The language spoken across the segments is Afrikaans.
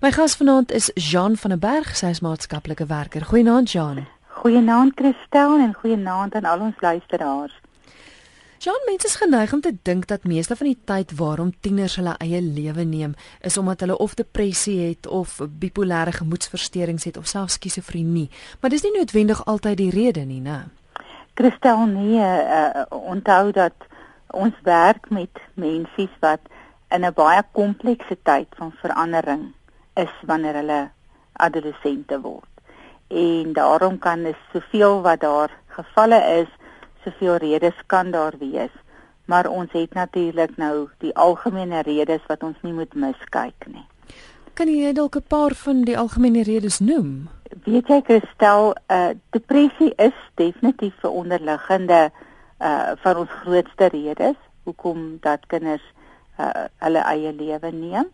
My gas vanaand is Jean van der Berg, sy is maatskaplike werker. Goeienaand Jean. Goeienaand Christel en goeienaand aan al ons luisteraars. Jean, mense is geneig om te dink dat meeste van die tyd waarom tieners hulle eie lewe neem, is omdat hulle of depressie het of bipolêre gemoedstoornisse het of selfs skizofrenie. Maar dis nie noodwendig altyd die rede nie, né? Christel, nee, uh, onthou dat ons werk met mense wat in 'n baie komplekse tyd van verandering is wanneer hulle adolessente word. En daarom kan dit soveel wat daar gevalle is, soveel redes kan daar wees. Maar ons het natuurlik nou die algemene redes wat ons nie moet miskyk nie. Kan jy dalk 'n paar van die algemene redes noem? Weet jy Christel, uh depressie is definitief 'n onderliggende uh van ons grootste redes hoekom dat kinders uh hulle eie lewe neem.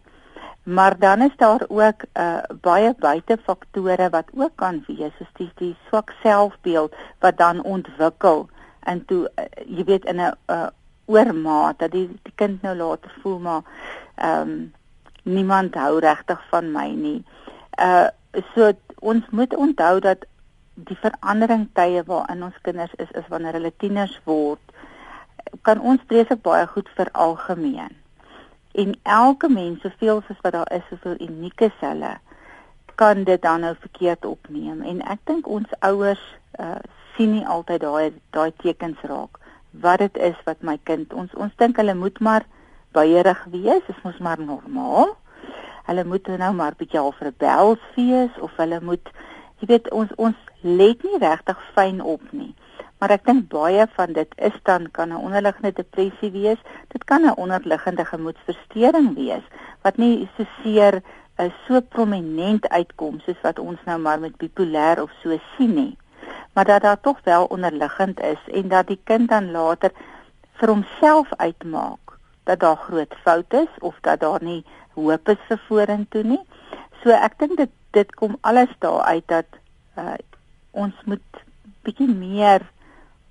Maar dan is daar ook uh baie buitefaktore wat ook kan wees, soos die die swak selfbeeld wat dan ontwikkel en toe uh, jy weet in 'n uh, oormaat dat die, die kind nou later voel maar ehm um, niemand hou regtig van my nie. Uh so ons moet onthou dat die verandering tye waarin ons kinders is is wanneer hulle tieners word kan ons presek baie goed vir algemeen en elke mens soveel soos wat daar is soveel unieke selle kan dit dan nou verkeerd opneem. En ek dink ons ouers uh, sien nie altyd daai daai tekens raak wat dit is wat my kind ons ons dink hulle moet maar baierig wees is mos maar normaal. Hulle moet nou maar bietjie al rebels wees of hulle moet jy weet ons ons let nie regtig fyn op nie Maar ek dink baie van dit is dan kan 'n onderliggende depressie wees. Dit kan 'n onderliggende gemoedstoornis wees wat nie so seer is uh, so prominent uitkom soos wat ons nou maar met bipolêr of so sien nie. Maar dat daar tog wel onderliggend is en dat die kind dan later vir homself uitmaak dat daar groot foute is of dat daar nie hoop is vir vorentoe nie. So ek dink dit dit kom alles daar uit dat uh, ons moet bietjie meer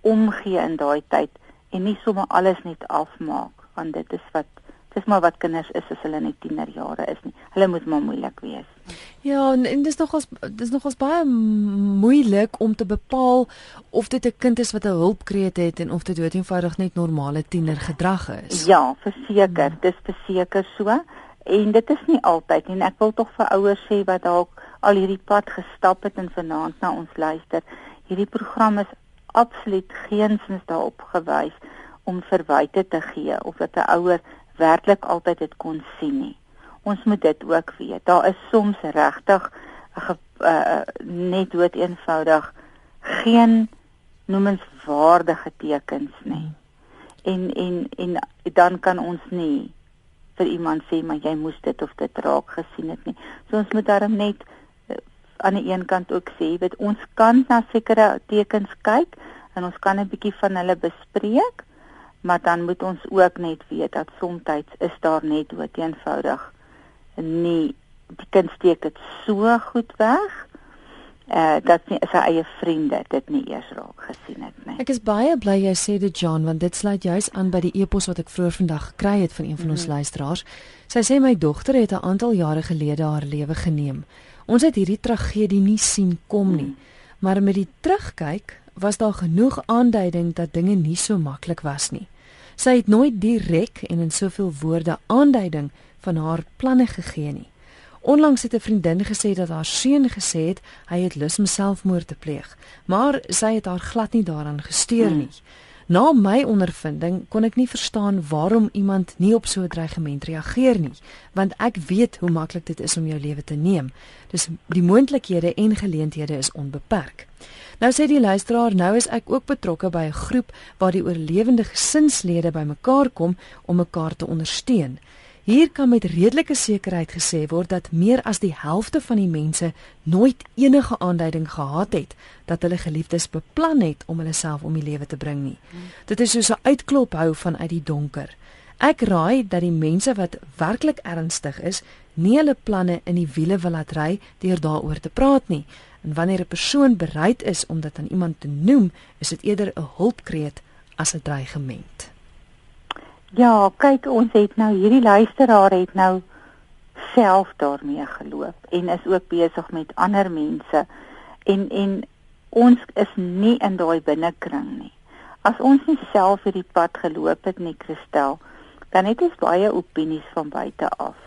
omgee in daai tyd en nie sommer alles net afmaak want dit is wat dis maar wat kinders is as hulle net tienerjare is nie. Hulle moet maar moeilik wees. Ja, en, en dis nogals dis nogals baie moeilik om te bepaal of dit 'n kind is wat 'n hulpkreet het en of dit doeteenvoudig net normale tienergedrag is. Ja, verseker, hmm. dis verseker so en dit is nie altyd en ek wil tog vir ouers sê wat dalk al hierdie pad gestap het en vanaand na ons luister. Hierdie program is absoluut geensins daarop gewys om verwyte te gee of dat 'n ouer werklik altyd dit kon sien nie. Ons moet dit ook weet. Daar is soms regtig uh, net dood eenvoudig geen noemenswaardige tekens nie. En en en dan kan ons nie vir iemand sê maar jy moes dit of dit raak gesien het nie. So ons moet daarom net aan die een kant ook sê, weet ons kan na sekere tekens kyk en ons kan 'n bietjie van hulle bespreek, maar dan moet ons ook net weet dat soms is daar net dood eenvoudig nie die kind steek dit so goed weg uh dat nie sy eie vriende dit nie eers raak gesien het nie. Ek is baie bly jy sê dit John want dit sluit juis aan by die epos wat ek vroeër vandag gekry het van een van ons mm -hmm. luisteraars. Sy sê my dogter het 'n aantal jare gelede haar lewe geneem. Ons het hierdie tragedie nie sien kom nie, maar met die terugkyk was daar genoeg aanduiding dat dinge nie so maklik was nie. Sy het nooit direk en in soveel woorde aanduiding van haar planne gegee nie. Onlangs het 'n vriendin gesê dat haar seun gesê het hy het lus om selfmoord te pleeg, maar sy het haar glad nie daaraan gesteer nie. Hmm. Na my ondervinding kon ek nie verstaan waarom iemand nie op so 'n dreigement reageer nie, want ek weet hoe maklik dit is om jou lewe te neem. Dis die moontlikhede en geleenthede is onbeperk. Nou sê die luisteraar, nou is ek ook betrokke by 'n groep waar die oorlewende gesinslede bymekaar kom om mekaar te ondersteun. Hier kan met redelike sekerheid gesê word dat meer as die helfte van die mense nooit enige aanduiding gehad het dat hulle geliefdes beplan het om hulle self om die lewe te bring nie. Dit is soos 'n uitklop hou vanuit die donker. Ek raai dat die mense wat werklik ernstig is, nie hulle planne in die wiele wil laat ry deur daaroor te praat nie. En wanneer 'n persoon bereid is om dit aan iemand te noem, is dit eerder 'n hulpkreet as 'n dreigement. Ja, kyk ons het nou hierdie luisteraar het nou self daarmee geloop en is ook besig met ander mense en en ons is nie in daai binnekring nie. As ons nie self hierdie pad geloop het nie, Christel, dan het ons baie opinies van buite af.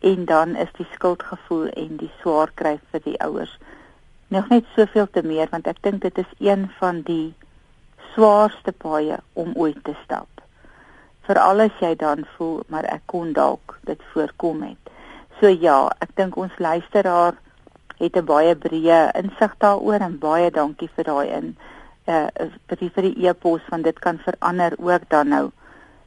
En dan is die skuldgevoel en die swaar kry vir die ouers nog net soveel te meer want ek dink dit is een van die swaarste paaie om ooit te stap. Veral as jy dan voel maar ek kon dalk dit voorkom het. So ja, ek dink ons luisteraar het 'n baie breë insig daaroor en baie dankie vir daai in uh vir die vir die e-pos van dit kan verander ook dan nou.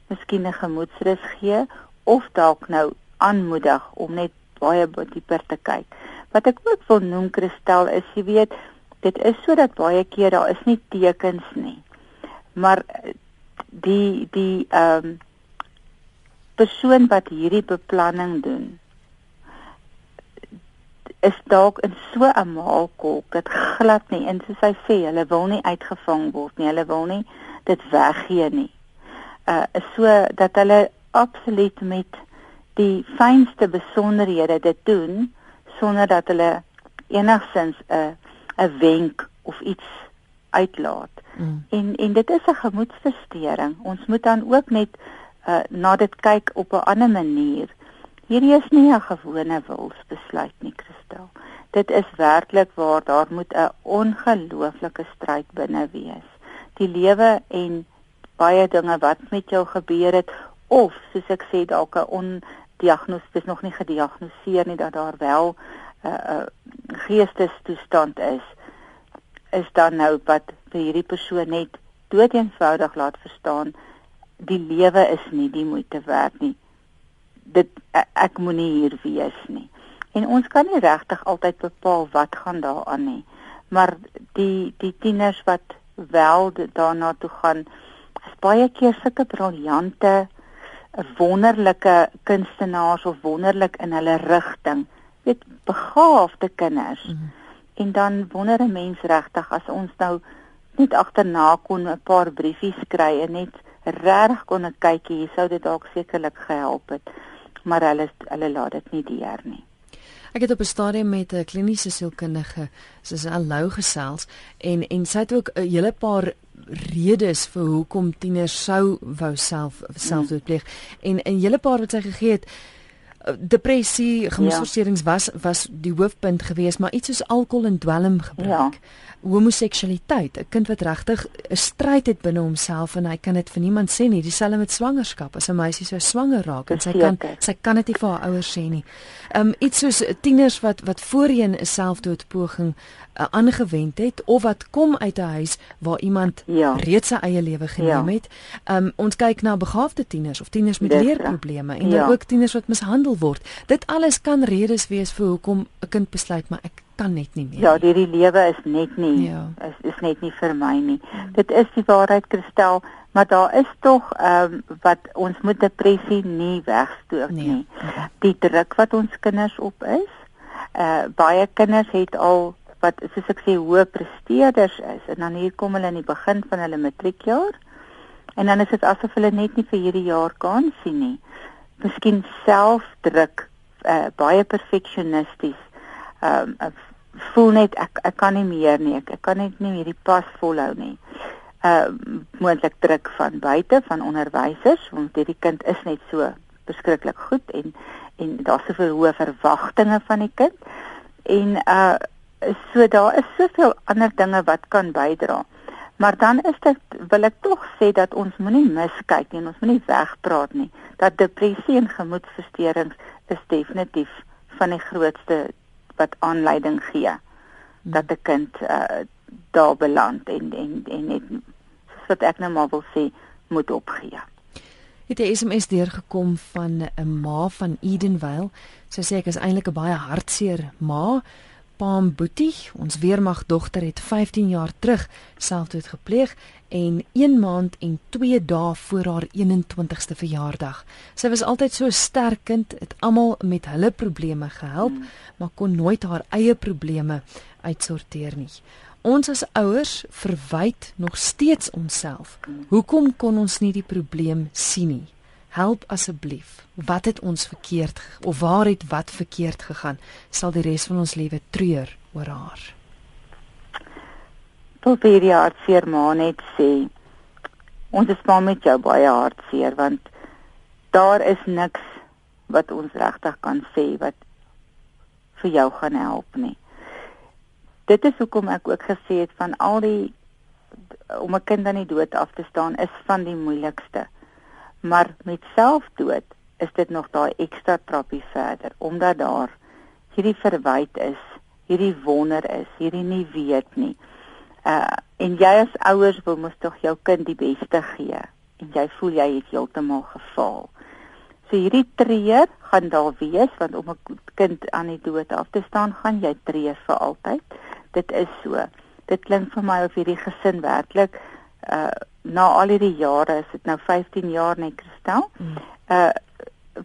Miskien 'n gemoedsrus gee of dalk nou aanmoedig om net baie dieper te kyk. Wat ek ook wil noem Kristel is jy weet dit is sodat baie keer daar is nie tekens nie maar die die ehm um, persoon wat hierdie beplanning doen is dalk in so 'n maalkolk dit glad nie en soos hy sê hulle wil nie uitgevang word nie hulle wil nie dit weggee nie uh is so dat hulle absoluut met die fynste besonderhede dit doen sonder dat hulle enigsins 'n 'n wenk of iets uitlaat. Mm. En en dit is 'n gemoedsversteuring. Ons moet dan ook net uh, na dit kyk op 'n ander manier. Hierdie is nie 'n gewone wilsbesluit nie, Christel. Dit is werklik waar daar moet 'n ongelooflike stryd binne wees. Die lewe en baie dinge wat met jou gebeur het of soos ek sê dalk 'n ondiagnostiese nog nie gediagnoseer nie dat daar wel 'n uh, uh, geestestoestand is is dan nou wat vir hierdie persoon net doeteenvoudig laat verstaan die lewe is nie die moeite werd nie. Dit ek, ek moenie hier wees nie. En ons kan nie regtig altyd bepaal wat gaan daaraan nie. Maar die die tieners wat wel daarna toe gaan is baie keer sulke briljante wonderlike kunstenaars of wonderlik in hulle rigting. Weet begaafde kinders. Mm -hmm En dan wonder 'n mens regtig as ons nou net agterna kon 'n paar briefies kry en net reg kon kyk hier sou dit dalk sekerlik gehelp het. Maar hulle hulle laat dit nie deur nie. Ek het op 'n stadium met 'n kliniese sielkundige, soos 'n lou gesels en en sy het ook 'n hele paar redes vir hoekom tieners sou wou self selfdood pleeg. Mm. En 'n hele paar wat sy gegee het depressie, gemoedstoornings ja. was was die hoofpunt geweest, maar iets soos alkohol en dwelm gebruik. Ja. Homoseksualiteit, 'n kind wat regtig 'n stryd het binne homself en hy kan dit vir niemand sê nie. Dieselfde met swangerskap. As 'n meisie so swanger raak en sy kan sy kan dit nie vir haar ouers sê nie. Um iets soos tieners wat wat voorheen 'n selfdoodpoging uh, aangewend het of wat kom uit 'n huis waar iemand ja. reeds sy eie lewe geneem ja. het. Um ons kyk na begaafde tieners of tieners met leerprobleme en ja. dan ook tieners wat mishandel word. Dit alles kan redes wees vir hoekom 'n kind besluit maar ek kan net nie meer. Ja, hierdie lewe is net nie ja. is is net nie vir my nie. Ja. Dit is die waarheid Kristel, maar daar is tog ehm um, wat ons moet depressie nie wegstoot nee. nie. Ja. Die druk wat ons kinders op is. Uh baie kinders het al wat soos ek sê hoë presteerders is en dan hier kom hulle in die begin van hulle matriekjaar en dan is dit asof hulle net nie vir hierdie jaar kan sien nie. Miskien selfdruk, uh, baie perfeksionisties. Ehm um, voel net ek ek kan nie meer nie. Ek, ek kan net nie hierdie pas volhou nie. Ehm uh, moontlik druk van buite van onderwysers want hierdie kind is net so beskiklik goed en en daar's soveel hoë verwagtinge van die kind. En uh so daar is soveel ander dinge wat kan bydra. Maar dan is dit wil ek tog sê dat ons moenie miskyk nie, ons moenie wegpraat nie dat depressie en gemoedversteurings is definitief van die grootste wat aanleiding gee hmm. dat 'n kind uh, daar beland en en en net soos wat ek nou maar wil sê moet opgee. Het 'n SMS deurgekom van 'n ma van Edenvale. Sy sê ek is eintlik 'n baie hartseer ma. Paam Boetie, ons weermag dogter het 15 jaar terug selfdood gepleeg en 1 maand en 2 dae voor haar 21ste verjaardag. Sy was altyd so sterk kind, het almal met hulle probleme gehelp, mm. maar kon nooit haar eie probleme uitsorteer nie. Ons as ouers verwyd nog steeds onsself. Mm. Hoekom kon ons nie die probleem sien nie? Help asseblief. Wat het ons verkeerd of waar het wat verkeerd gegaan? Sal die res van ons lewe treur oor haar. Probeer hartseer maar net sê. Ons is maar met jou baie hartseer want daar is niks wat ons regtig kan sê wat vir jou gaan help nie. Dit is hoekom ek ook gesê het van al die om 'n kind aan die dood af te staan is van die moeilikste. Maar met selfdood is dit nog daai ekstra trappie verder omdat daar hierdie verwyd is, hierdie wonder is, hierdie nie weet nie. Uh en jy as ouers wil mos tog jou kind die beste gee en jy voel jy het heeltemal gefaal. So hierdie treur gaan daar wees want om 'n kind aan die dood af te staan gaan jy treur vir altyd. Dit is so. Dit klink vir my of hierdie gesin werklik uh na al hierdie jare, is dit nou 15 jaar net Kristel. Mm. Uh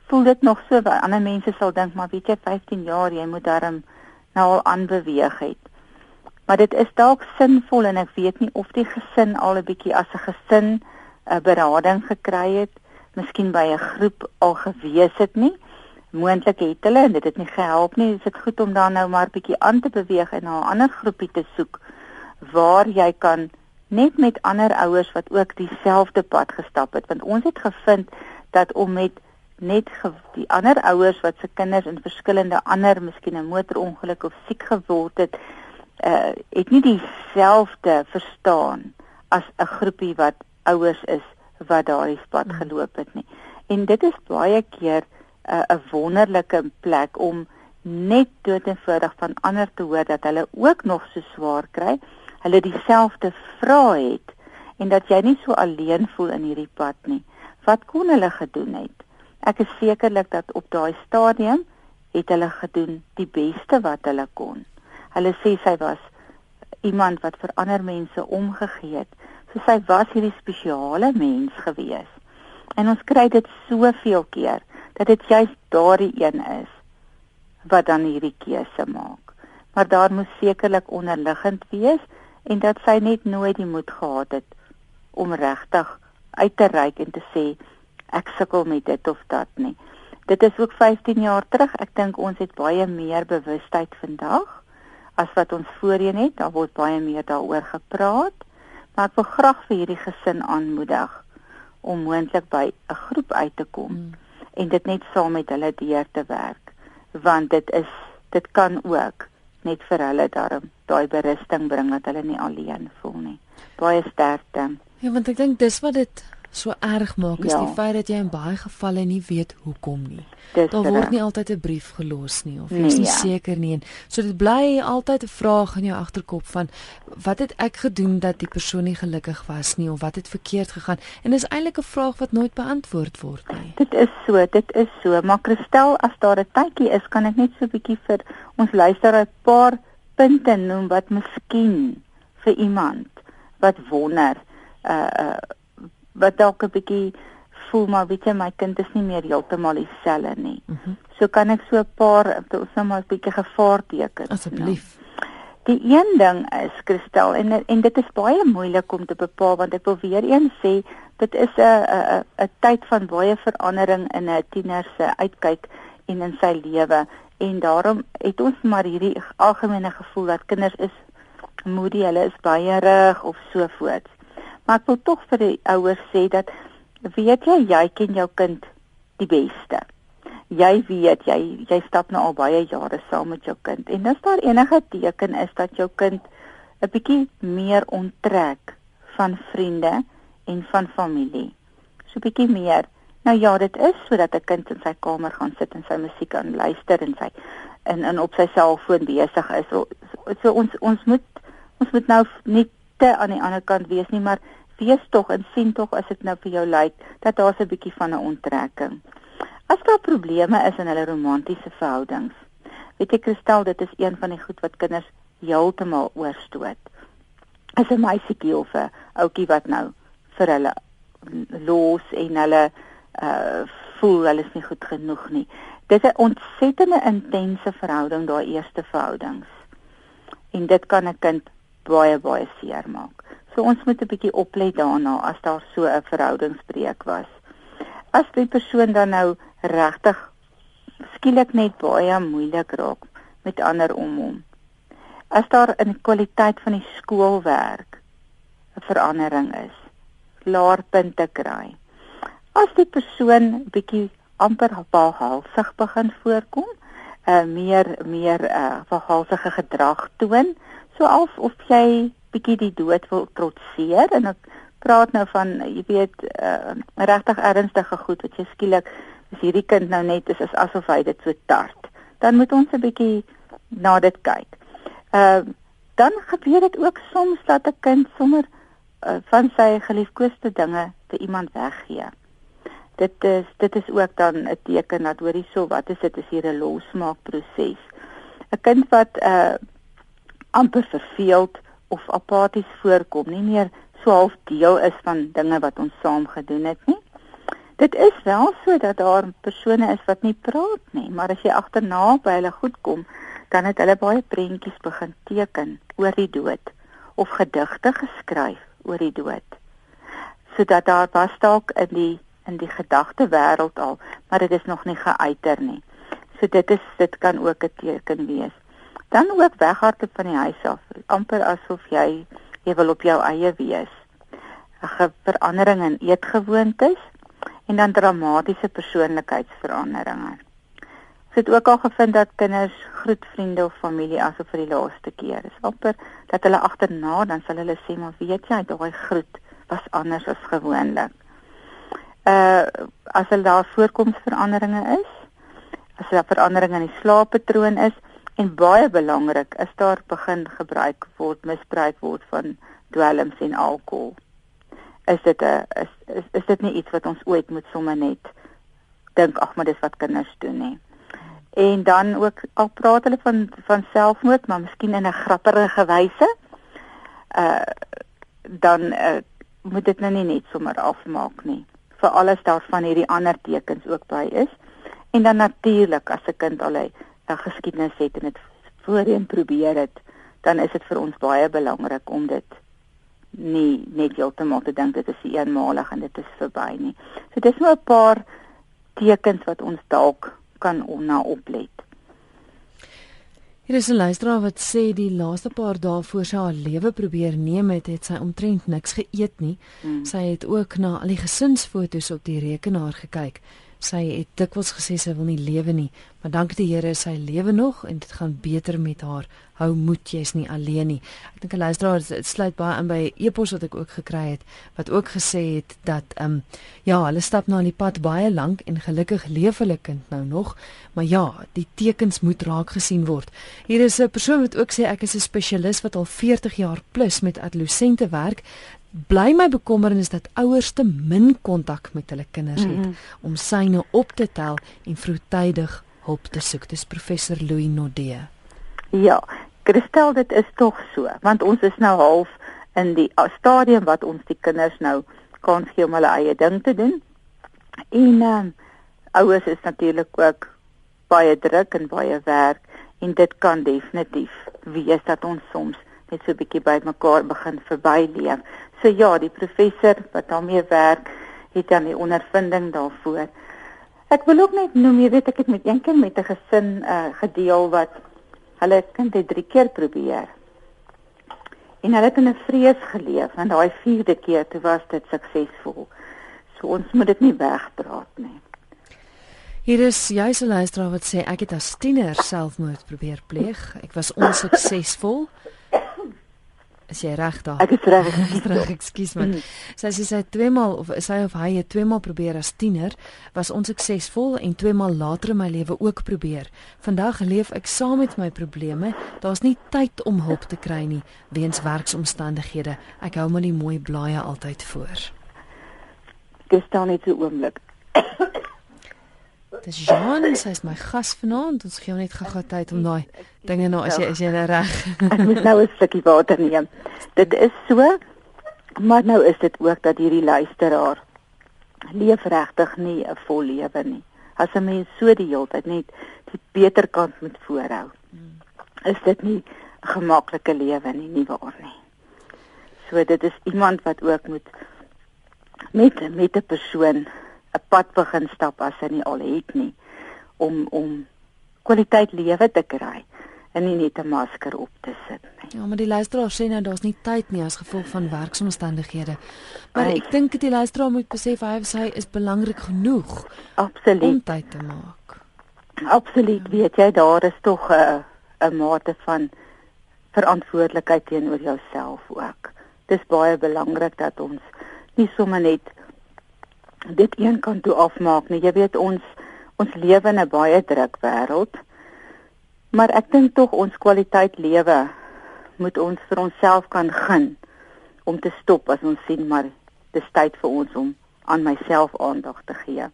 voel dit nog so baie ander mense sal dink maar weet jy 15 jaar jy moet daarom nou al aanbeweeg het. Maar dit is dalk sinvol en ek weet nie of die gesin al 'n bietjie as 'n gesin 'n uh, berading gekry het, miskien by 'n groep al gewees het nie. Moontlik het hulle en dit het nie gehelp nie. Is dit goed om dan nou maar bietjie aan te beweeg en na 'n ander groepie te soek waar jy kan net met ander ouers wat ook dieselfde pad gestap het want ons het gevind dat om met net die ander ouers wat se kinders in verskillende ander miskien 'n motorongeluk of siek geword het uh het nie dieselfde verstaan as 'n groepie wat ouers is wat daardie pad hmm. geloop het nie. En dit is baie keer 'n uh, 'n wonderlike plek om net dood eenvoudig van ander te hoor dat hulle ook nog so swaar kry, hulle dieselfde vrae het en dat jy nie so alleen voel in hierdie pad nie. Wat kon hulle gedoen het? Ek is sekerlik dat op daai stadium het hulle gedoen die beste wat hulle kon. Hulle sê sy was iemand wat vir ander mense omgegee het. So sy was hierdie spesiale mens gewees. En ons kry dit soveel keer dat dit juist daardie een is wat dan hierdie keuse maak. Maar daar moet sekerlik onderliggend wees en dat sy net nooit die moed gehad het om regtig uit te reik en te sê ek sukkel met dit of dat nie. Dit is ook 15 jaar terug. Ek dink ons het baie meer bewustheid vandag as wat ons voorheen het. Daar word baie meer daaroor gepraat. Maar ek wil graag vir hierdie gesin aanmoedig om moontlik by 'n groep uit te kom mm. en dit net saam met hulle deur te werk want dit is dit kan ook net vir hulle daarom daai berusting bring dat hulle nie alleen voel nie. Baie sterkte. Ja, want ek dink dis wat dit so erg maak is ja. die feit dat jy in baie gevalle nie weet hoekom nie. Dis daar word nie altyd 'n brief gelos nie of jy nee, is nie ja. seker nie en so dit bly altyd 'n vraag in jou agterkop van wat het ek gedoen dat die persoon nie gelukkig was nie of wat het verkeerd gegaan en dis eintlik 'n vraag wat nooit beantwoord word nie. Dit is so, dit is so, maar Christel as daar 'n tydjie is, kan ek net so 'n bietjie vir ons luisteraars 'n paar punte noem wat miskien vir iemand wat wonder uh uh wat dalk 'n bietjie voel maar weet jy my kind is nie meer heeltemal dieselfde nie. Mm -hmm. So kan ek so 'n paar ons nou maar 'n bietjie gevaarteken. Asseblief. Nou. Die een ding is Kristel en en dit is baie moeilik om te bepaal want ek wil weer eens sê dit is 'n 'n 'n tyd van baie verandering in 'n tiener se uitkyk en in sy lewe en daarom het ons maar hierdie algemene gevoel dat kinders is moody, hulle is baie rig of so voort. Maar ek wil tog vir die ouers sê dat weet jy jy ken jou kind die beste. Jy weet jy jy stap nou al baie jare saam met jou kind en as daar enige teken is dat jou kind 'n bietjie meer onttrek van vriende en van familie. So 'n bietjie meer. Nou ja, dit is sodat 'n kind in sy kamer gaan sit en sy musiek aan luister en sy en en op sy selfoon besig is. So, so ons ons moet ons moet nou nie te aan die ander kant wees nie, maar wees tog en sien tog as dit nou vir jou lyk dat daar 'n bietjie van 'n onttrekking. As daar probleme is in hulle romantiese verhoudings. Weet jy Kristel, dit is een van die goed wat kinders heeltemal oorstoot. As 'n meisietjie of 'n ouetjie wat nou vir hulle los en hulle uh voel hulle is nie goed genoeg nie. Dit is 'n ontsettende intense verhouding daai eerste verhoudings. En dit kan 'n kind baie baie seer maak. So ons moet 'n bietjie oplet daarna as daar so 'n verhoudingsbreek was. as die persoon dan nou regtig skielik net baie moeilik raak met ander om hom. As daar in die kwaliteit van die skoolwerk 'n verandering is, laer punte kry. As die persoon bietjie amper halfsig begin voorkom, uh meer meer uh verhalsige gedrag toon, so of of jy bietjie die dood wil trotseer en ek praat nou van jy weet uh, regtig ernstige goed wat jy skielik as hierdie kind nou net is, asof hy dit so tart. Dan moet ons 'n bietjie na dit kyk. Uh dan gebeur dit ook soms dat 'n kind sommer uh, van sy geliefkoeste dinge te iemand weggee. Dit is dit is ook dan 'n teken dat hoorie so wat is dit is hier 'n losmaakproses. 'n Kind wat uh amper verveeld of apaties voorkom, nie meer so half deel is van dinge wat ons saam gedoen het nie. Dit is wel so dat daar persone is wat nie praat nie, maar as jy agterna by hulle goed kom, dan het hulle baie prentjies begin teken oor die dood of gedigte geskryf oor die dood. Sodat daar was dalk in die in die gedagte wêreld al, maar dit is nog nie geuiter nie. So dit is dit kan ook 'n teken wees. Dan ook weghardloop van die huis af, amper asof jy jy wil op jou eie wees. 'n Verandering in eetgewoontes en dan dramatiese persoonlikheidsveranderinge. Ons het ook al gevind dat kinders groet vriende of familie asof vir die laaste keer. Dis amper dat hulle agterna dan sal hulle sê maar weet jy daai groet was anders as gewoonlik. Uh as hulle daar voorkomsveranderinge is, as daar veranderinge in die slaappatroon is, En baie belangrik is daar begin gebruik word misbruik word van dwelms en alkohol. Is dit 'n is, is is dit nie iets wat ons ooit moet sommer net dink ag maar dis wat kinders doen nie. En dan ook al praat hulle van van selfmoord maar miskien in 'n grappige wyse. Uh dan uh, moet dit nou nie net sommer afmaak nie. Vir alles daarvan hierdie ander tekens ook by is. En dan natuurlik as 'n kind al hy 'n geskiedenis het en dit voorheen probeer het, dan is dit vir ons baie belangrik om dit nie net heeltemal te dink dit is eenmalig en dit is verby nie. So dis nou 'n paar tekens wat ons dalk kan na oplet. Hier is 'n luisteraar wat sê die laaste paar dae voor sy haar lewe probeer neem het, het sy omtrent niks geëet nie. Hmm. Sy het ook na al die gesinsfoto's op die rekenaar gekyk. Sy het dikwels gesê sy wil nie lewe nie, maar dankie die Here sy lewe nog en dit gaan beter met haar. Hou moed, jy's nie alleen nie. Ek dink 'n luisteraar dit sluit baie aan by 'n e-pos wat ek ook gekry het wat ook gesê het dat ehm um, ja, hulle stap nou aan die pad baie lank en gelukkig leef hulle kind nou nog, maar ja, die tekens moet raak gesien word. Hier is 'n persoon wat ook sê ek is 'n spesialis wat al 40 jaar plus met adolessente werk bly my bekommernis dat ouers te min kontak met hulle kinders het mm -hmm. om syne op te tel en vroegtydig hulp te soek. Dis professor Louis Nodee. Ja, Christel, dit is tog so, want ons is nou half in die stadium wat ons die kinders nou kan gee om hulle eie ding te doen. En ehm uh, ouers is natuurlik ook baie druk en baie werk en dit kan definitief wees dat ons soms net so 'n bietjie by mekaar begin verbyleef. So ja, die professor wat daarmee werk, het dan die ondervinding daarvoor. Ek wil ook net noem, jy weet ek het met een kind met 'n gesin uh gedeel wat hulle kind het drie keer probeer. En hulle het in 'n vrees geleef en daai vierde keer toe was dit suksesvol. So ons moet dit nie wegpraat nie. Hier is juis 'n luisteraar wat sê ek het as tiener selfmoord probeer pleeg. Ek was onsuksesvol. Is jy reg daar? Ek is reg. reg, ekskuus man. Mm. Sy sê sy het twee maal of sy of hy het twee maal probeer as tiener, was onsuksesvol en twee maal later in my lewe ook probeer. Vandag leef ek saam met my probleme. Daar's nie tyd om hulp te kry nie weens werksomstandighede. Ek hou maar die mooi blaaie altyd voor. Dis dan net 'n oomblik. Dis Jean, sy is my gas vanaand. Ons gee hom net gou-gou tyd om daai dinge nou as jy is jy nou reg. Ek moet nou 'n stukkie water neem. Dit is so, maar nou is dit ook dat hierdie luisteraar leef regtig nie 'n vol lewe nie. As 'n mens so die hele tyd net die beter kant moet voorhou. Is dit nie 'n gemaklike lewe nie, nie waar nie. So dit is iemand wat ook moet met met 'n persoon 'n pad begin stap as hy nie al het nie om om kwaliteit lewe te kry en nie net 'n masker op te sit nie. Ja, maar die luisteraar sê nou daar's nie tyd nie as gevolg van werksomstandighede. Maar ek dink die luisteraar moet besef hy sê is belangrik genoeg Absoluut. om tyd te maak. Absoluut, ja. weet jy, daar is tog 'n 'n mate van verantwoordelikheid teenoor jouself ook. Dis baie belangrik dat ons nie sommer net dit een kant toe afmaak nie. Jy weet ons ons lewe in 'n baie druk wêreld. Maar ek dink tog ons kwaliteit lewe moet ons vir onsself kan gun om te stop as ons sien maar dis tyd vir ons om aan myself aandag te gee.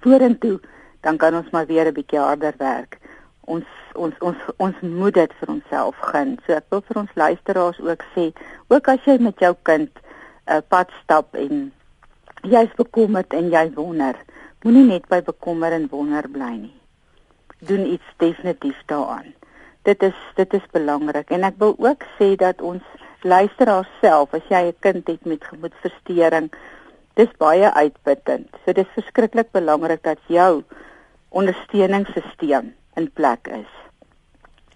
Vorentoe dan kan ons maar weer 'n bietjie harder werk. Ons ons ons ons moet dit vir onsself gun. So ek wil vir ons luisteraars ook sê, ook as jy met jou kind 'n uh, pad stap en jy's bekommerd en jy wonder, moenie net by bekommer en wonder bly nie doen iets definitief daaraan. Dit is dit is belangrik en ek wil ook sê dat ons luisteraars self as jy 'n kind het met gemoedversteuring, dis baie uitputtend. So dis verskriklik belangrik dat jou ondersteuningssisteem in plek is.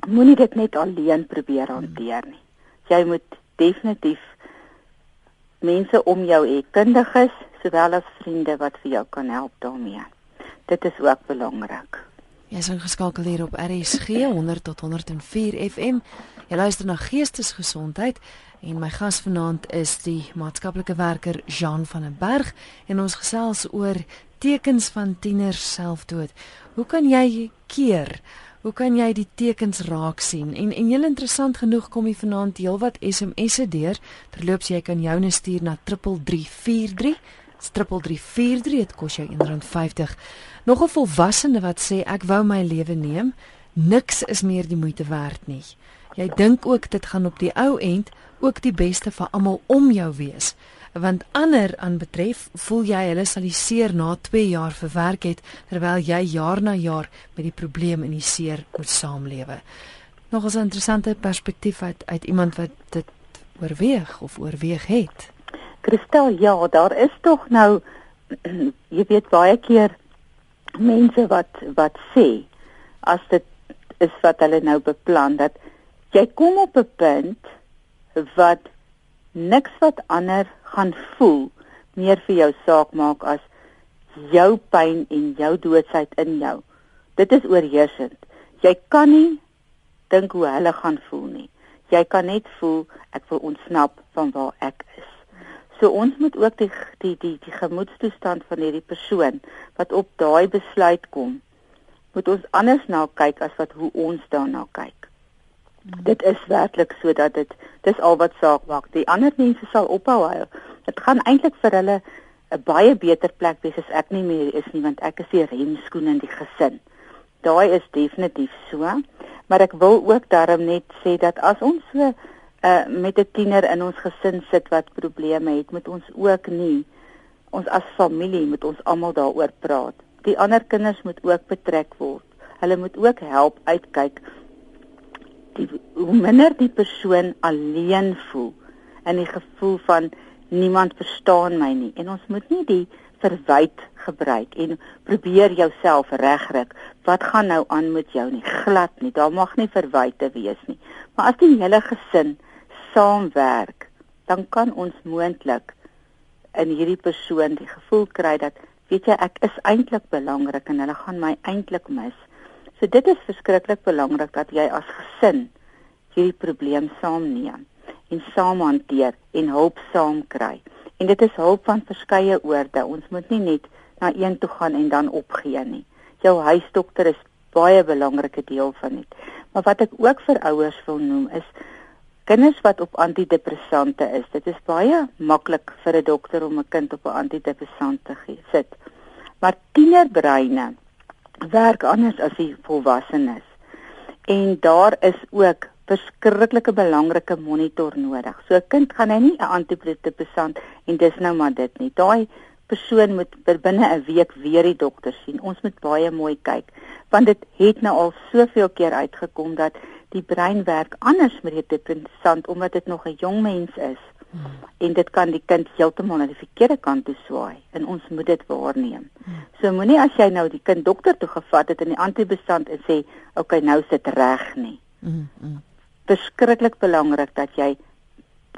Moenie dit net alleen probeer hanteer nie. Jy moet definitief mense om jou hê, kundiges sowel as vriende wat vir jou kan help daarmee. Dit is ook belangrik. Jy is ingeskakel hier op RSG 100 tot 104 FM. Jy luister na Geestesgesondheid en my gas vanaand is die maatskaplike werker Jean van den Berg en ons gesels oor tekens van tieners selfdood. Hoe kan jy keer? Hoe kan jy die tekens raak sien? En en heel interessant genoeg kom jy vanaand heelwat SMS'e deur. Terloops jy kan joune stuur na 3343 3343 dit kos jou R1.50. Nog 'n volwassene wat sê ek wou my lewe neem, niks is meer die moeite werd nie. Jy dink ook dit gaan op die ou end ook die beste vir almal om jou wees. Want ander aan betref, voel jy hulle sal die seer na 2 jaar verwerk het terwyl jy jaar na jaar met die probleem in die seer moet saamlewe. Nog 'n interessante perspektief uit uit iemand wat dit oorweeg of oorweeg het. Kristel, ja, daar is tog nou jy weet baie keer mense wat wat sê as dit is wat hulle nou beplan dat jy kom op 'n punt wat niks wat ander gaan voel meer vir jou saak maak as jou pyn en jou doodsheid in jou. Dit is oorheersend. Jy kan nie dink hoe hulle gaan voel nie. Jy kan net voel ek wil ontsnap van waar ek is. So ons moet ook die die die die gemoedstoestand van hierdie persoon wat op daai besluit kom, moet ons anders na kyk as wat hoe ons daarna kyk. Hmm. Dit is werklik sodat dit dis al wat saak maak. Die ander mense sal ophou huil. Dit gaan eintlik vir hulle 'n baie beter plek wees as ek nie meer is nie want ek is die remskoen in die gesin. Daai is definitief so, maar ek wil ook daarom net sê dat as ons so uh, met 'n tiener in ons gesin sit wat probleme het, moet ons ook nie ons as familie moet ons almal daaroor praat. Die ander kinders moet ook betrek word. Hulle moet ook help uitkyk die hoe minder die persoon alleen voel en die gevoel van niemand verstaan my nie. En ons moet nie die verwyd gebruik en probeer jouself regryk. Wat gaan nou aan met jou nie? Glad nie. Daar mag nie verwyte wees nie. Maar as die hele gesin saamwerk, dan kan ons moontlik in hierdie persoon die gevoel kry dat weet jy ek is eintlik belangrik en hulle gaan my eintlik mis. So dit is verskriklik belangrik dat jy as gesin hierdie probleem saamneem en saam hanteer en hulp saam kry. En dit is hulp van verskeie oorde. Ons moet nie net na een toe gaan en dan opgee nie. Jou huisdokter is baie belangrike deel van dit. Maar wat ek ook vir ouers wil noem is kinders wat op antidepressante is. Dit is baie maklik vir 'n dokter om 'n kind op 'n antidepressant te gee. Sit. Maar tienerbreine werk anders as die volwassenes. En daar is ook verskriklike belangrike monitor nodig. So 'n kind gaan hy nie 'n antidepressant en dis nou maar dit nie. Daai persoon moet binne 'n week weer die dokter sien. Ons moet baie mooi kyk want dit het nou al soveel keer uitgekom dat die brein werk anders met die depressant omdat dit nog 'n jong mens is. Hmm. En dit kan die kind heeltemal aan die verkeerde kant toe swaai en ons moet dit waarneem. Hmm. So moenie as jy nou die kind dokter toe gevat het in die antibestand en sê, "Oké, okay, nou sit reg nie." Hmm. hmm. Verskriklik belangrik dat jy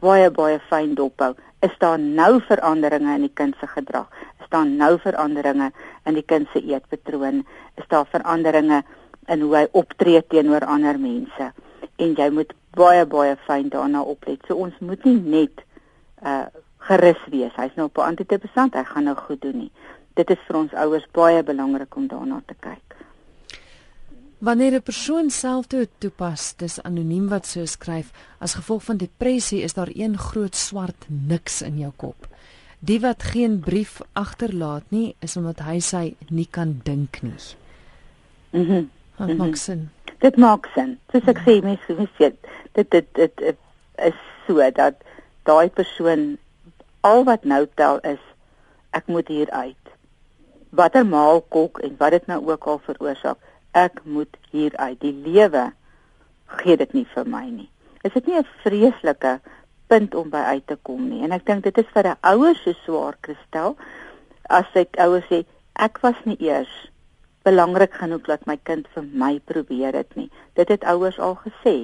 baie baie fyn dophou. Is daar nou veranderinge in die kind se gedrag? Is daar nou veranderinge in die kind se eetpatroon? Is daar veranderinge in hoe hy optree teenoor ander mense? En jy moet baie baie fyn daarna oplet. So ons moet nie net uh gerus wees. Hy's nou op 'n antidepressant, hy gaan nou goed doen nie. Dit is vir ons ouers baie belangrik om daarna te kyk. Wanneer 'n persoon selfdood toepas, dis anoniem wat so skryf, as gevolg van depressie is daar een groot swart niks in jou kop. Die wat geen brief agterlaat nie, is omdat hy sy nie kan dink nie. Mhm. Mm Wat maak sin? Dit maak sin. Soos ek sê, mense weet, dit dit dit, dit is so dat daai persoon al wat nou tel is ek moet hier uit. Watter maal kok en wat dit nou ook al veroorsaak, ek moet hier uit. Die lewe gee dit nie vir my nie. Is dit nie 'n vreeslike punt om by uit te kom nie? En ek dink dit is vir 'n ouer so swaar kristel as ek ouers sê ek was nie eers belangrik genoeg dat my kind vir my probeer dit nie. Dit het ouers al gesê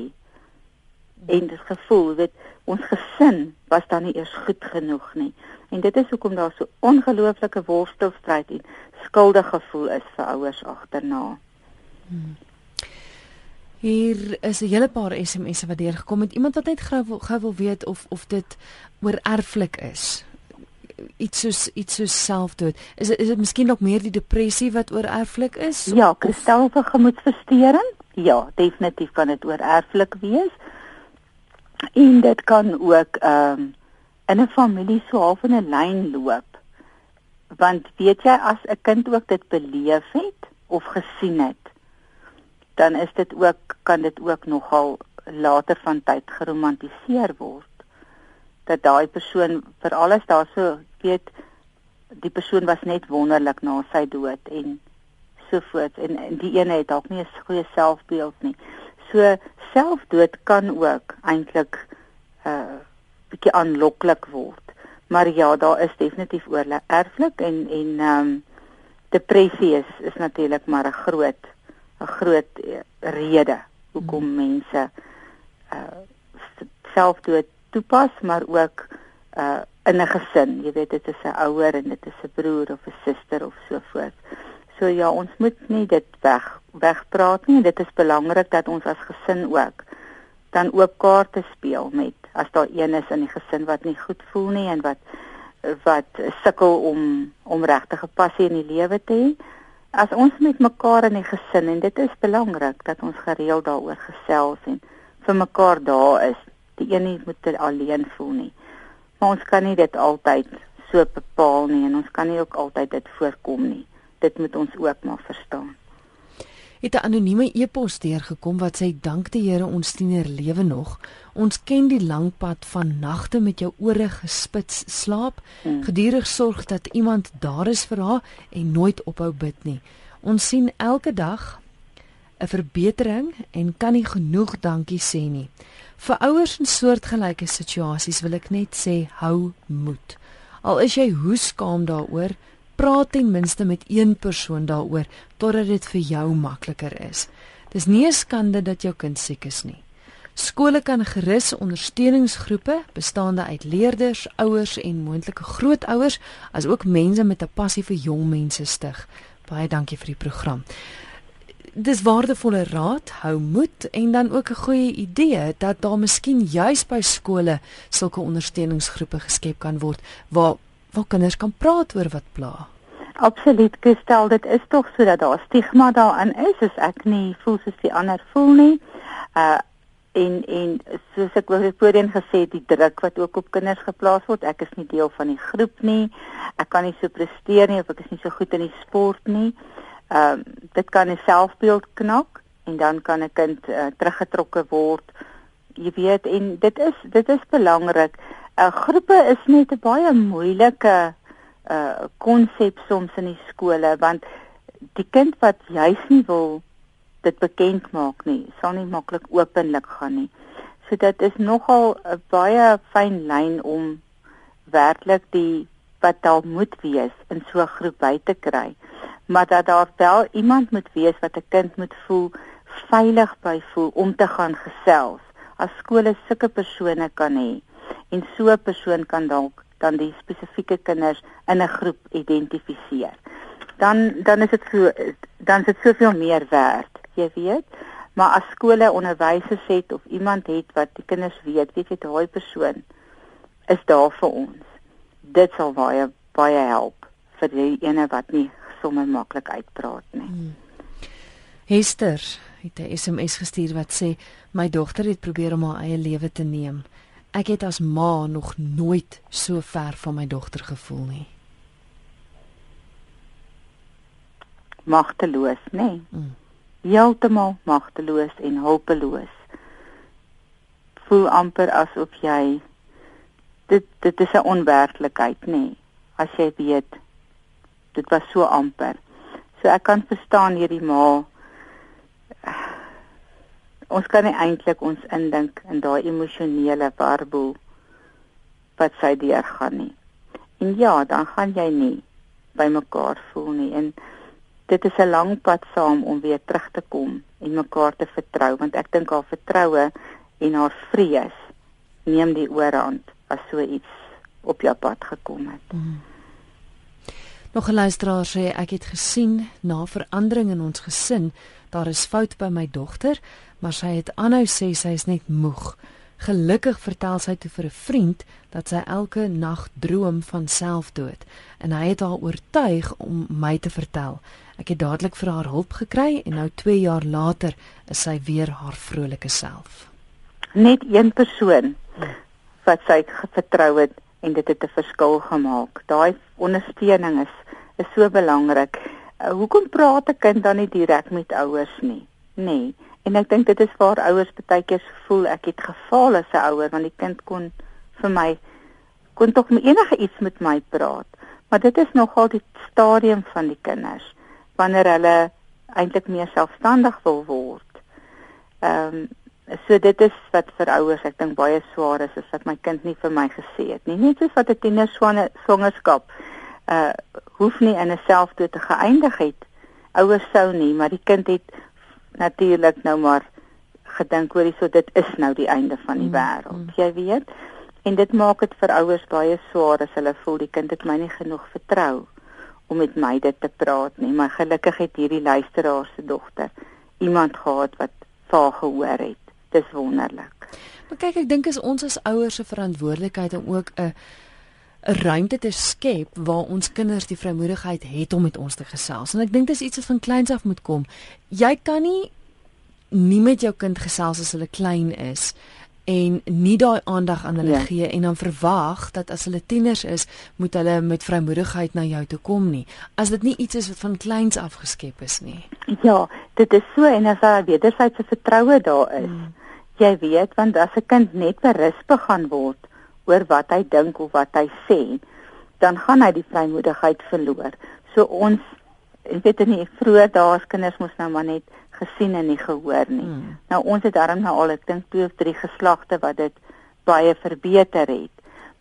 en dit gevoel weet ons gesin was dan nie eers goed genoeg nie en dit is hoekom daar so ongelooflike worstelstryd en skuldige gevoel is vir ouers agterna. Hier is 'n hele paar SMS'e wat deurgekom het. Iemand wat net gou wil weet of of dit oor erflik is. Iets soos iets soos selfdood. Is is dit miskien dalk meer die depressie wat oor erflik is? Ja, kristal vir gemoedversteuring? Ja, definitief kan dit oor erflik wees en dit kan ook ehm um, in 'n familie so half in 'n lyn loop. Want weet jy as 'n kind ook dit beleef het of gesien het, dan is dit ook kan dit ook nogal later van tyd geromantiseer word. Dat daai persoon vir alles daar so weet die persoon was net wonderlik na sy dood en so voort en, en die ene het dalk nie 'n goeie selfbeeld nie. So selfdood kan ook eintlik 'n uh, bietjie aanloklik word. Maar ja, daar is definitief oor erflik en en ehm um, depressie is is natuurlik maar 'n groot 'n groot uh, rede hoekom hmm. mense uh selfdood toepas, maar ook uh in 'n gesin. Jy weet dit is 'n ouer en dit is 'n broer of 'n suster of so voort. So ja, ons moet nie dit weg wegpraat nie. Dit is belangrik dat ons as gesin ook dan ook kaarte speel met as daar een is in die gesin wat nie goed voel nie en wat wat sukkel om om regtig 'n passie in die lewe te hê. As ons met mekaar in die gesin en dit is belangrik dat ons gereeld daaroor gesels en vir mekaar daar is. Die een nie moet alleen voel nie. Maar ons kan nie dit altyd so bepaal nie en ons kan nie ook altyd dit voorkom nie dit moet ons ook maar verstaan. Het 'n anonieme e-pos deurgekom wat sê dank die Here ons tiener lewe nog. Ons ken die lang pad van nagte met jou ore gespits slaap, hmm. gedurig sorg dat iemand daar is vir haar en nooit ophou bid nie. Ons sien elke dag 'n verbetering en kan nie genoeg dankie sê nie. Vir ouers in soortgelyke situasies wil ek net sê hou moed. Al is jy hoe skaam daaroor, praat ten minste met een persoon daaroor totdat dit vir jou makliker is. Dis nie 'n skande dat jou kind siek is nie. Skole kan gerus ondersteuningsgroepe bestaande uit leerders, ouers en moontlike grootouers, asook mense met 'n passie vir jong mense stig. Baie dankie vir die program. Dis waardevolle raad, hou moed en dan ook 'n goeie idee dat daar miskien juis by skole sulke ondersteuningsgroepe geskep kan word waar waar kinders kan praat oor wat pla. Absoluut, gestel dit is tog sodat daar stigma daarin is as ek nie voel soos die ander voel nie. Uh en en soos ek voorheen gesê het, die druk wat ook op kinders geplaas word, ek is nie deel van die groep nie. Ek kan nie so presteer nie of ek is nie so goed in die sport nie. Ehm uh, dit kan 'n selfbeeld knak en dan kan 'n kind uh, teruggetrokke word. Jy weet en dit is dit is belangrik uh, groepe is net 'n baie moeilike uh konsep soms in die skole want die kind wat juis nie wil dit bekend maak nie, sal nie maklik openlik gaan nie. So dit is nogal 'n baie fyn lyn om werklik die wat daar moet wees in so 'n groep by te kry. Maar dat daar wel iemand moet wees wat 'n kind moet voel veilig by voel om te gaan gesels. As skole sulke persone kan hê en so 'n persoon kan dalk dan die spesifieke kinders in 'n groep identifiseer. Dan dan is dit so dan is dit soveel meer werd, jy weet. Maar as skole onderwysers het of iemand het wat die kinders weet, weet jy daai persoon is daar vir ons. Dit sal baie baie help vir die ene wat nie sommer maklik uitpraat nie. Hmm. Hester het 'n SMS gestuur wat sê my dogter het probeer om haar eie lewe te neem. Ek het as ma nog nooit so ver van my dogter gevoel nie. Magteloos, nê? Nee. Mm. Heeltemal magteloos en hulpeloos. Voel amper asof jy dit dit is 'n onwerklikheid, nê? Nee. As jy weet dit was so amper. So ek kan verstaan hierdie ma ons kan nie eintlik ons indink in daai emosionele warboel wat sy deurgaan nie. En ja, dan gaan jy nie by mekaar voel nie en dit is 'n lang pad saam om weer terug te kom en mekaar te vertrou want ek dink haar vertroue en haar vrees neem die oorhand as so iets op jou pad gekom het. Mm. Nog 'n luisteraar sê ek het gesien na verandering in ons gesin, daar is fout by my dogter, maar sy het aanhou sê sy is net moeg. Gelukkig vertel sy toe vir 'n vriend dat sy elke nag droom van selfdood en hy het haar oortuig om my te vertel. Ek het dadelik vir haar hulp gekry en nou 2 jaar later is sy weer haar vrolike self. Net een persoon wat sy vertrou het en dit het 'n verskil gemaak. Daai ondersteuning is is so belangrik. Uh, hoekom praat 'n kind dan nie direk met ouers nie? Nee. En ek dink dit is waar ouers baie keer voel ek het gefaal as 'n ouer want die kind kon vir my kon tog enige iets met my praat. Maar dit is nogal die stadium van die kinders wanneer hulle eintlik meer selfstandig wil word. Ehm um, so dit is wat vir ouers ek dink baie swaar is is dat my kind nie vir my gesê het nie. Net soos wat 'n tiener swangerskap uh hoef nie in 'n selfdood te geëindig het. Ouers sou nie, maar die kind het natuurlik nou maar gedink oor hierso dit is nou die einde van die mm, wêreld. Mm. Jy weet. En dit maak dit vir ouers baie swaar as hulle voel die kind het my nie genoeg vertrou om met my dit te praat nie. Maar gelukkig het hierdie luisteraar se dogter iemand gehad wat vir gehoor het. Dis wonderlik. Maar kyk, ek dink is ons as ouers se verantwoordelikheid om ook 'n 'n ruimte te skep waar ons kinders die vrymoedigheid het om met ons te gesels. En ek dink dis iets wat van kleins af moet kom. Jy kan nie nie met jou kind gesels as hulle klein is en nie daai aandag aan hulle ja. gee en dan verwag dat as hulle tieners is, moet hulle met vrymoedigheid na jou toe kom nie. As dit nie iets is wat van kleins af geskep is nie. Ja, dit is so en as daar wederwysige vertroue daar is. Hmm. Jy weet want as 'n kind net berisp gaan word, oor wat hy dink of wat hy sê, dan gaan hy die vrymoedigheid verloor. So ons ek weet nie vroeër daar's kinders mos nou maar net gesien en nie gehoor nie. Hmm. Nou ons het darm nou al ek dink twee of drie geslagte wat dit baie verbeter het.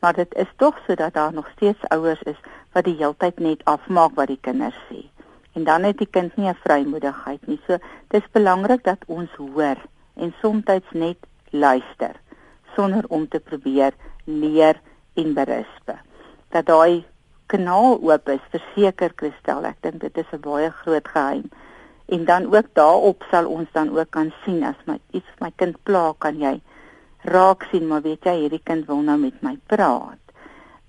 Maar dit is tog sodat daar nog steeds ouers is wat die heeltyd net afmaak wat die kinders sê. En dan het die kind nie 'n vrymoedigheid nie. So dis belangrik dat ons hoor en soms net luister sonder om te probeer leer en berisp. Dat daai kanaal oop is, verseker Christel, ek dink dit is 'n baie groot geheim. En dan ook daarop sal ons dan ook kan sien as my iets my kind pla, kan jy raak sien, maar weet jy, hierdie kind wil nou met my praat.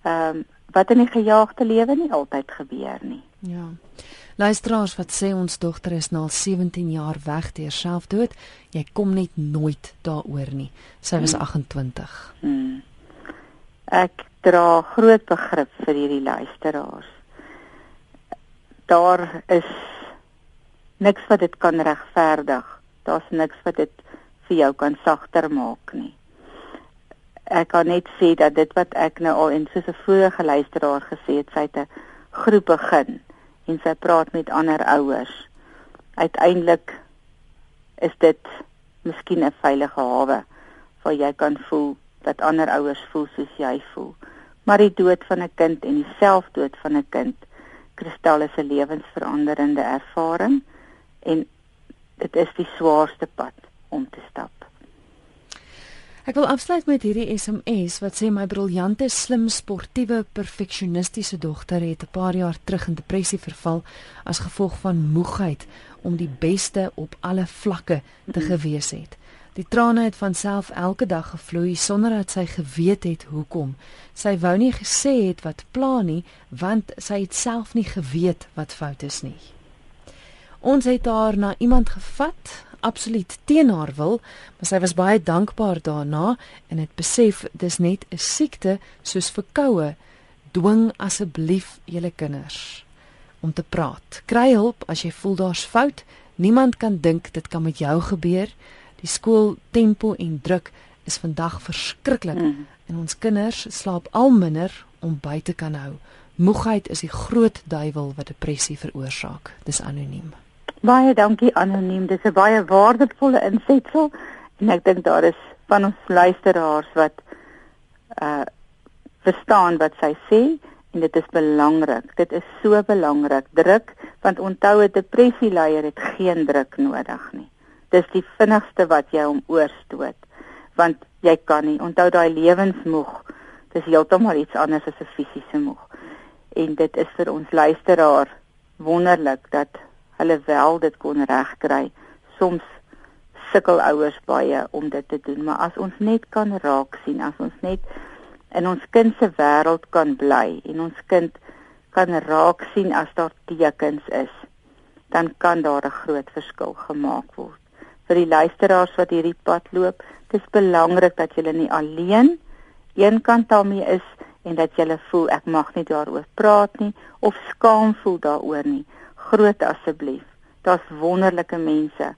Ehm um, wat in die gejaagde lewe nie altyd gebeur nie. Ja. Luisteraars wat sê ons dogter is nou al 17 jaar weg deur selfdood, jy kom net nooit daaroor nie. Sy was hmm. 28. Hmm ek dra groot begrip vir hierdie luisteraars. Daar is niks wat dit kan regverdig. Daar's niks wat dit vir jou kan sagter maak nie. Ek kan net sê dat dit wat ek nou al en soos 'n vorige luisteraar gesê het, sy het 'n groep begin en sy praat met ander ouers. Uiteindelik is dit miskien 'n veilige hawe waar jy kan voel dat ander ouers voel soos jy voel. Maar die dood van 'n kind en die selfdood van 'n kind, Kristal is 'n lewensveranderende ervaring en dit is die swaarste pad om te stap. Ek wil afsluit met hierdie SMS wat sê my briljante, slim, sportiewe, perfeksionistiese dogter het 'n paar jaar terug in depressie verval as gevolg van moegheid om die beste op alle vlakke te mhm. gewees het. Die trane het van self elke dag gevloei sonder dat sy geweet het hoekom. Sy wou nie gesê het wat pla nie, want sy het self nie geweet wat fout is nie. Ons het haar na iemand gevat, absoluut teen haar wil, maar sy was baie dankbaar daarna en het besef dis net 'n siekte soos verkoue. Dwing asseblief julle kinders om te praat. Kry hulp as jy voel daar's fout. Niemand kan dink dit kan met jou gebeur. Die skool tempo en druk is vandag verskriklik mm. en ons kinders slaap al minder om by te kan hou. Moegheid is die groot duiwel wat depressie veroorsaak. Dis anoniem. Baie dankie anoniem. Dis 'n baie waardevolle insetsel en ek dink daar is van ons luisteraars wat uh verstaan wat sy sê en dit is belangrik. Dit is so belangrik. Druk want onthou 'n depressieleier het geen druk nodig nie. Dis die vinnigste wat jy hom oorstoot want jy kan nie onthou daai lewensmoeg. Dis heeltemal iets anders as 'n fisiese moeg. En dit is vir ons luisteraar wonderlik dat hulle wel dit kon regkry. Soms sukkel ouers baie om dit te doen, maar as ons net kan raak sien, as ons net in ons kind se wêreld kan bly en ons kind kan raak sien as daar tekens is, dan kan daar 'n groot verskil gemaak word. Vir die luisteraars wat hierdie pad loop, dis belangrik dat jy nie alleen eenkant daarmee is en dat jy voel ek mag nie daaroor praat nie of skaam voel daaroor nie groot asseblief. Daar's wonderlike mense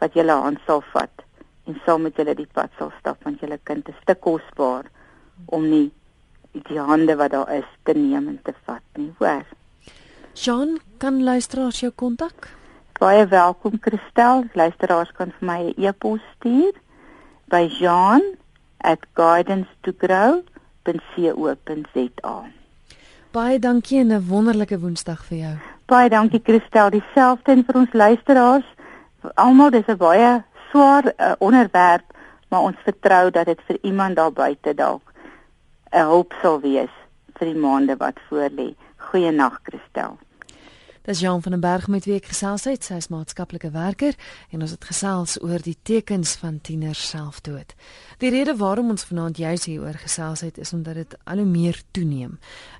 wat julle hand sal vat en saam met julle die pad sal stap want julle kind is te kosbaar om nie die hande wat daar is te neem en te vat nie. Hoor. Jean, kan luisteraars jou kontak? Baie welkom Christel. Luisteraars kan vir my 'n e-pos stuur by jean@guidance2grow.co.za. Baie dankie en 'n wonderlike Woensdag vir jou. Baie dankie Christel, dieselfde en vir ons luisteraars. Almal dis 'n baie swaar uh, onderwerp, maar ons vertrou dat dit vir iemand daar buite dalk 'n hulp sal wees vir die maande wat voorlê. Goeienaand Christel. Dis Jean van den Berg met wie ek gesels het, sy is maatskaplike werker en ons het gesels oor die tekens van tieners selfdood. Die rede waarom ons vanaand juis hieroor gesels het is omdat dit al hoe meer toeneem.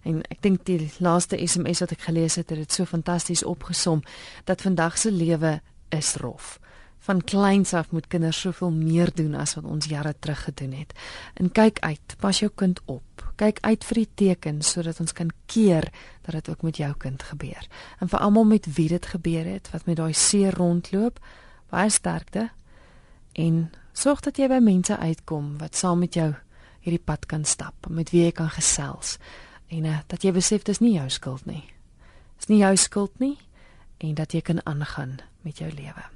En ek dink die laaste SMS wat ek gelees het, het dit so fantasties opgesom dat vandag se lewe is rof van kleins af moet kinders soveel meer doen as wat ons jare terug gedoen het. En kyk uit, pas jou kind op. Kyk uit vir die tekens sodat ons kan keer dat dit ook met jou kind gebeur. En vir almal met wie dit gebeur het, wat met daai seer rondloop, baie sterkte en sorg dat jy by mense uitkom wat saam met jou hierdie pad kan stap, met wie jy kan gesels en uh, dat jy besef dis nie jou skuld nie. Dis nie jou skuld nie en dat jy kan aangaan met jou lewe.